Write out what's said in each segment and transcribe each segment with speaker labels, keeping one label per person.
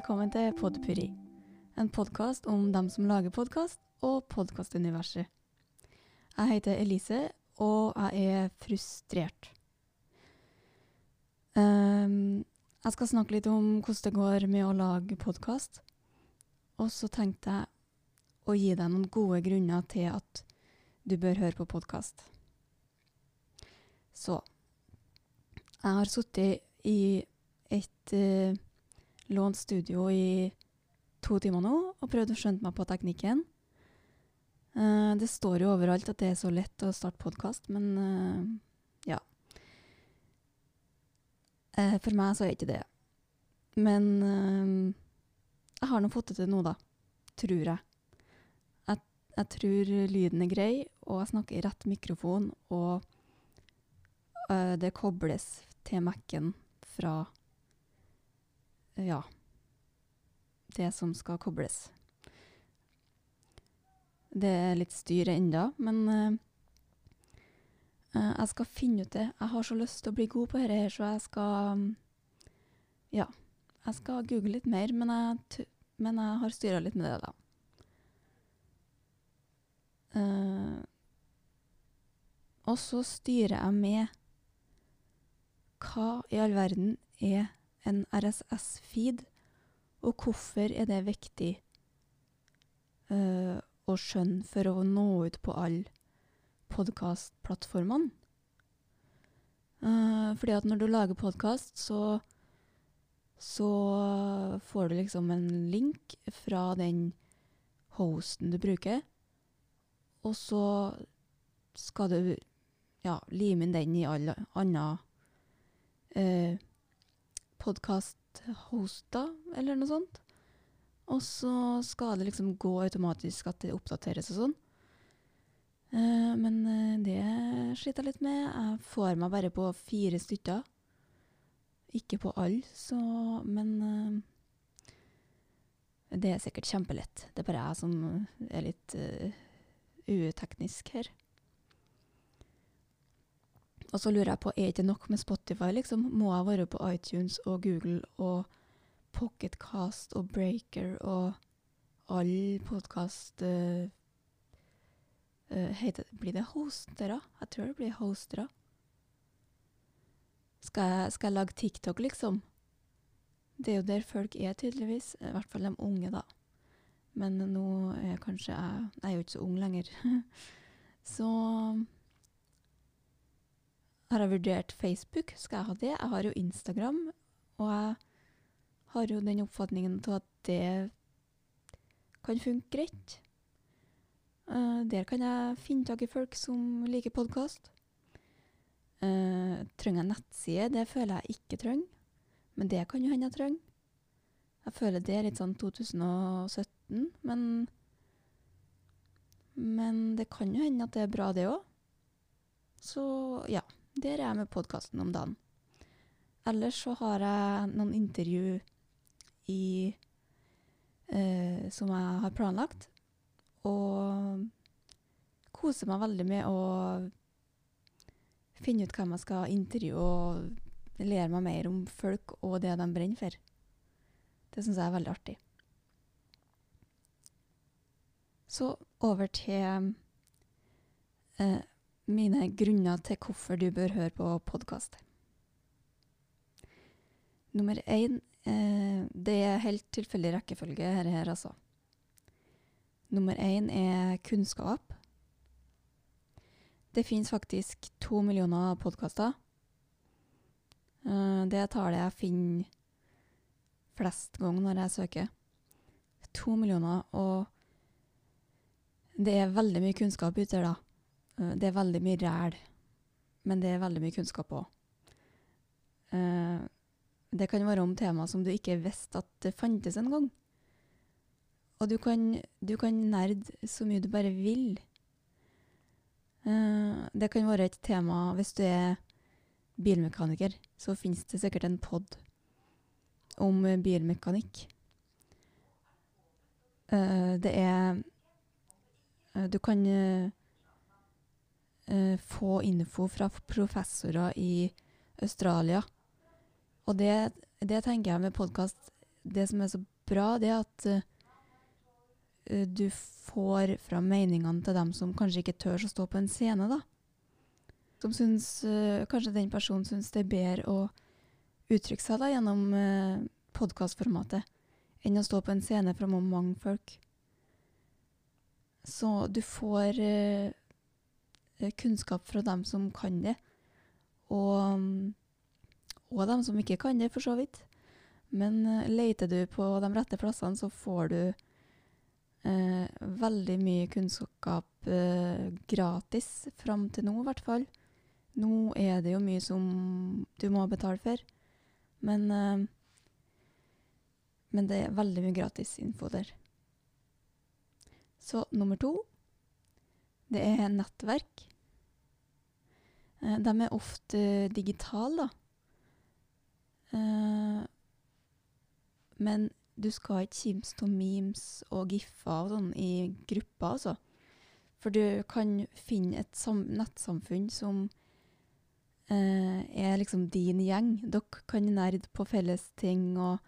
Speaker 1: velkommen til Podpurri. En podkast om dem som lager podkast, og podkastuniverset. Jeg heter Elise, og jeg er frustrert. Um, jeg skal snakke litt om hvordan det går med å lage podkast. Og så tenkte jeg å gi deg noen gode grunner til at du bør høre på podkast. Så Jeg har sittet i et uh, lånt studio i to timer nå og prøvd å skjønne meg på teknikken. Uh, det står jo overalt at det er så lett å starte podkast, men uh, ja. Uh, for meg så er ikke det. Men jeg har nå fått det til nå, da. Tror jeg. jeg. Jeg tror lyden er grei, og jeg snakker i rett mikrofon, og det kobles til Mac-en fra ja det som skal kobles. Det er litt styr ennå, men uh, jeg skal finne ut det. Jeg har så lyst til å bli god på dette, så jeg skal um, Ja. Jeg skal google litt mer, men jeg, men jeg har styra litt med det, da. Uh, og så styrer jeg med hva i all verden er en RSS-feed, og hvorfor er det viktig uh, å skjønne for å nå ut på alle podkastplattformene? Uh, fordi at når du lager podkast, så, så får du liksom en link fra den hosten du bruker, og så skal du ja, lime inn den i alle andre uh, podkast-hoster, eller noe sånt. Og så skal det liksom gå automatisk at det oppdateres og sånn. Uh, men uh, det sliter jeg litt med. Jeg får meg bare på fire stykker. Ikke på alle, så Men uh, det er sikkert kjempelett. Det er bare jeg som er litt uteknisk her. Og så lurer jeg på, er ikke nok med Spotify, liksom? Må jeg være på iTunes og Google og Pocketcast og Breaker og all podkast uh, uh, Blir det hostere? Jeg tror det blir hostere. Skal jeg, skal jeg lage TikTok, liksom? Det er jo der folk er, tydeligvis. I hvert fall de unge, da. Men nå er kanskje jeg Jeg er jo ikke så ung lenger. så har jeg vurdert Facebook. Skal jeg ha det? Jeg har jo Instagram, og jeg har jo den oppfatningen til at det kan funke greit. Uh, der kan jeg finne tak i folk som liker podkast. Uh, trenger jeg nettside? Det føler jeg ikke trenger, men det kan jo hende jeg trenger. Jeg føler det er litt sånn 2017, men Men det kan jo hende at det er bra, det òg. Så ja. Der er jeg med podkasten om dagen. Ellers så har jeg noen intervju i eh, Som jeg har planlagt. Og koser meg veldig med å finne ut hvem jeg skal intervjue, og lære meg mer om folk og det de brenner for. Det syns jeg er veldig artig. Så over til eh, mine grunner til hvorfor du bør høre på podkast. Nummer én eh, Det er helt tilfeldig rekkefølge, her, her, altså. Nummer én er kunnskap. Det finnes faktisk to millioner podkaster. Eh, det er tallet jeg finner flest ganger når jeg søker. To millioner, og det er veldig mye kunnskap ute der, da. Eh, det er veldig mye ræl, men det er veldig mye kunnskap òg. Eh, det kan være om tema som du ikke visste at det fantes en gang. Og du kan, du kan nerde så mye du bare vil. Eh, det kan være et tema hvis du er bilmekaniker, så finnes det sikkert en pod om bilmekanikk. Det er Du kan få info fra professorer i Australia. Og det, det tenker jeg med podkast det som er så bra, det er at uh, du får fram meningene til dem som kanskje ikke tør å stå på en scene, da. Som syns uh, Kanskje den personen syns det er bedre å uttrykke seg da gjennom uh, podkastformatet enn å stå på en scene framom mange folk. Så du får eh, kunnskap fra dem som kan det, og, og dem som ikke kan det, for så vidt. Men eh, leter du på de rette plassene, så får du eh, veldig mye kunnskap eh, gratis, fram til nå i hvert fall. Nå er det jo mye som du må betale for, men, eh, men det er veldig mye gratis info der. Så nummer to, det er nettverk. Eh, de er ofte digitale, da. Eh, men du skal ikke kimse av memes og giffer og sånn i grupper, altså. For du kan finne et nettsamfunn som eh, er liksom din gjeng. Dere kan nerde på felles ting og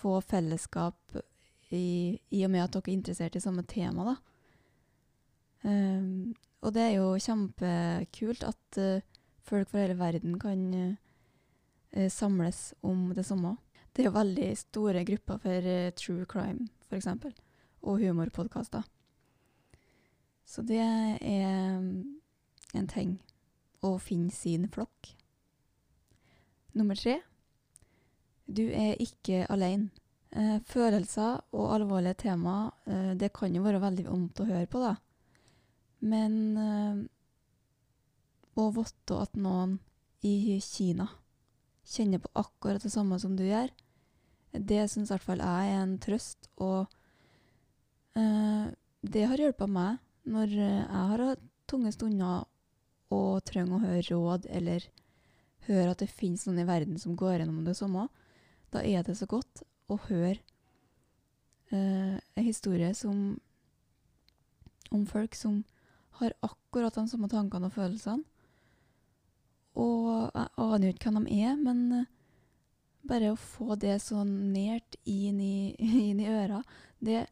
Speaker 1: få fellesskap i, i, og med at dere er interessert i samme tema, da. Um, og det er jo kjempekult at uh, folk fra hele verden kan uh, samles om det samme. Det er jo veldig store grupper for uh, true crime, f.eks., og humorpodkaster. Så det er um, en ting. Å finne sin flokk. Nummer tre. Du er ikke alene. Følelser og alvorlige tema, eh, det kan jo være veldig vondt å høre på, da. Men eh, å vite at noen i Kina kjenner på akkurat det samme som du gjør, det syns i hvert fall jeg er en trøst. Og eh, det har hjulpet meg når jeg har hatt tunge stunder og trenger å høre råd, eller høre at det finnes noen i verden som går gjennom det samme. Da er det så godt å høre eh, en historie som om folk som har akkurat de samme tankene og følelsene. Og jeg aner jo ikke hvem de er, men eh, bare å få det så nært inn i, inn i øra, det,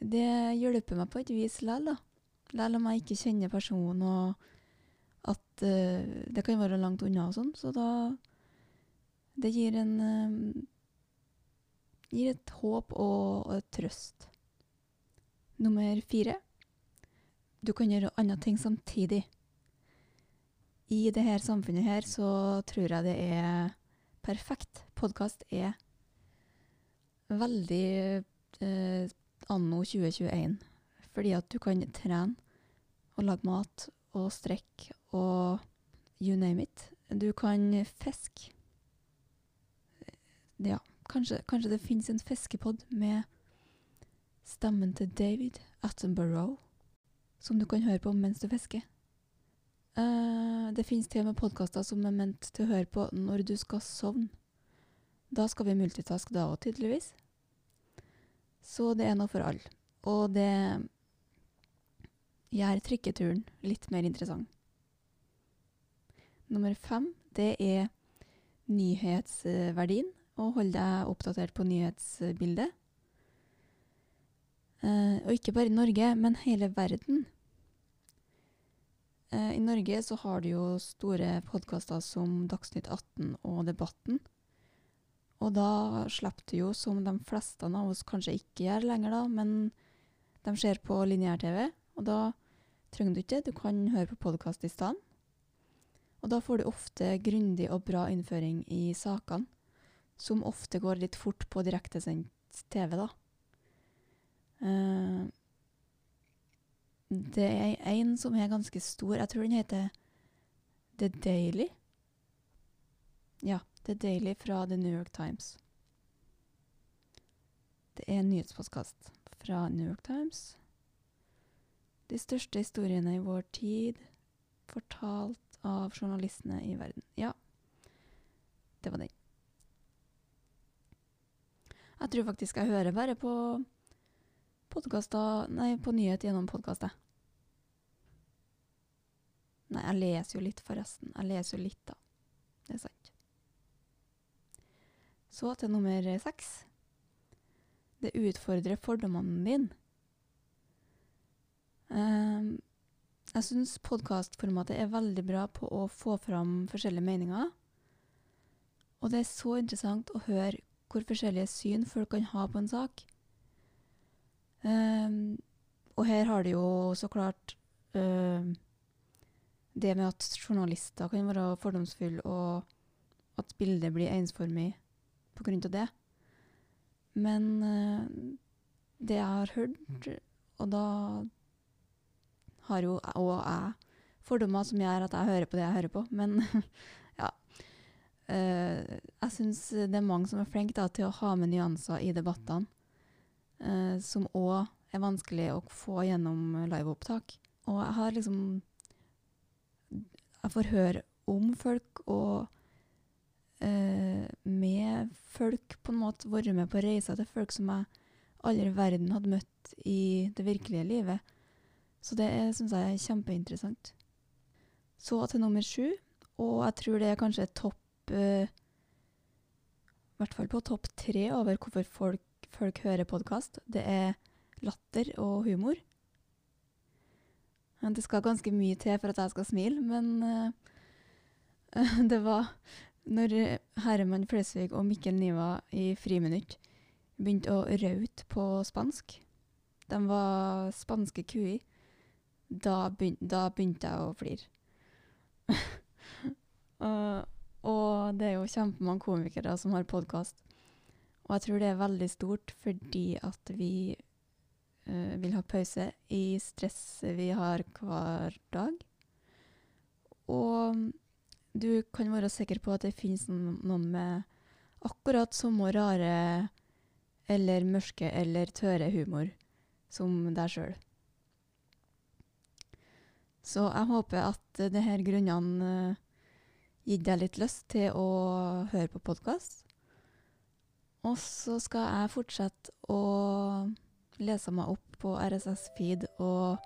Speaker 1: det, hjelper meg på et vis likevel, da. Selv om jeg ikke kjenner personen, og at uh, det kan være langt unna og sånn. Så da Det gir en uh, gir et håp og, et trøst. Nummer fire du kan gjøre andre ting samtidig. I dette samfunnet her så tror jeg det er perfekt. Podkast er veldig eh, anno 2021. Fordi at du kan trene og lage mat og strekke og you name it. Du kan fiske. Ja. Kanskje, kanskje det finnes en fiskepod med stemmen til David Attenborough, som du kan høre på mens du fisker. Uh, det finnes til og med podkaster som er ment til å høre på når du skal sovne. Da skal vi multitaske da òg, tydeligvis. Så det er noe for alle. Og det gjør trikketuren litt mer interessant. Nummer fem, det er nyhetsverdien og holde deg oppdatert på nyhetsbildet. Eh, og ikke bare i Norge, men hele verden. Eh, I Norge så har du jo store podkaster som Dagsnytt 18 og Debatten. Og da slipper du jo, som de fleste av oss kanskje ikke gjør lenger, da, men de ser på lineær-TV. Og da trenger du ikke du kan høre på podkast i stedet. Og da får du ofte grundig og bra innføring i sakene som ofte går litt fort på direktesendt TV, da. Uh, det er en som er ganske stor. Jeg tror den heter The Daily. Ja, The Daily fra The New York Times. Det er en nyhetspostkast fra New York Times. De største historiene i vår tid, fortalt av journalistene i verden. Ja, det var den. Jeg tror faktisk jeg hører bare på podkaster Nei, på nyhet gjennom podkast, Nei, jeg leser jo litt, forresten. Jeg leser jo litt, da. Det er sant. Så til nummer seks. det utfordrer fordommene dine. Um, jeg syns podkastformatet er veldig bra på å få fram forskjellige meninger. Og det er så interessant å høre hvor forskjellige syn folk kan ha på en sak. Um, og her har det jo så klart uh, det med at journalister kan være fordomsfulle, og at bildet blir ensformig på grunn av det. Men uh, det jeg har hørt, og da har jo òg jeg fordommer som gjør at jeg hører på det jeg hører på, men ja. Uh, jeg syns det er mange som er flinke til å ha med nyanser i debattene, uh, som òg er vanskelig å få gjennom liveopptak. Og jeg har liksom Jeg får høre om folk og eh, med folk, på en måte vært med på reiser til folk som jeg aldri i verden hadde møtt i det virkelige livet. Så det syns jeg er kjempeinteressant. Så til nummer sju, og jeg tror det er kanskje topp eh, I hvert fall på topp tre over hvorfor folk, folk hører podkast. Det er latter og humor. Det skal ganske mye til for at jeg skal smile, men uh, det var når Herman Flesvig og Mikkel Niva i Friminutt begynte å raute på spansk. De var spanske kuer. Da, begyn da begynte jeg å flire. uh, og det er jo kjempemange komikere som har podkast. Og jeg tror det er veldig stort fordi at vi uh, vil ha pause i stresset vi har hver dag. Og du kan være sikker på at det finnes noen med akkurat samme rare eller mørke eller tørre humor som deg sjøl. Så jeg håper at disse grunnene uh, gir deg litt lyst til å høre på podkast. Og så skal jeg fortsette å lese meg opp på RSS-feed og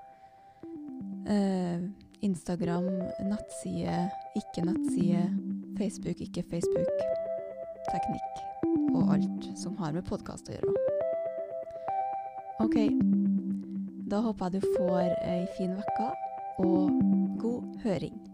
Speaker 1: eh, Instagram, nettside, ikke nettside, Facebook, ikke Facebook, teknikk og alt som har med podkast å gjøre. OK. Da håper jeg du får ei fin uke og god høring.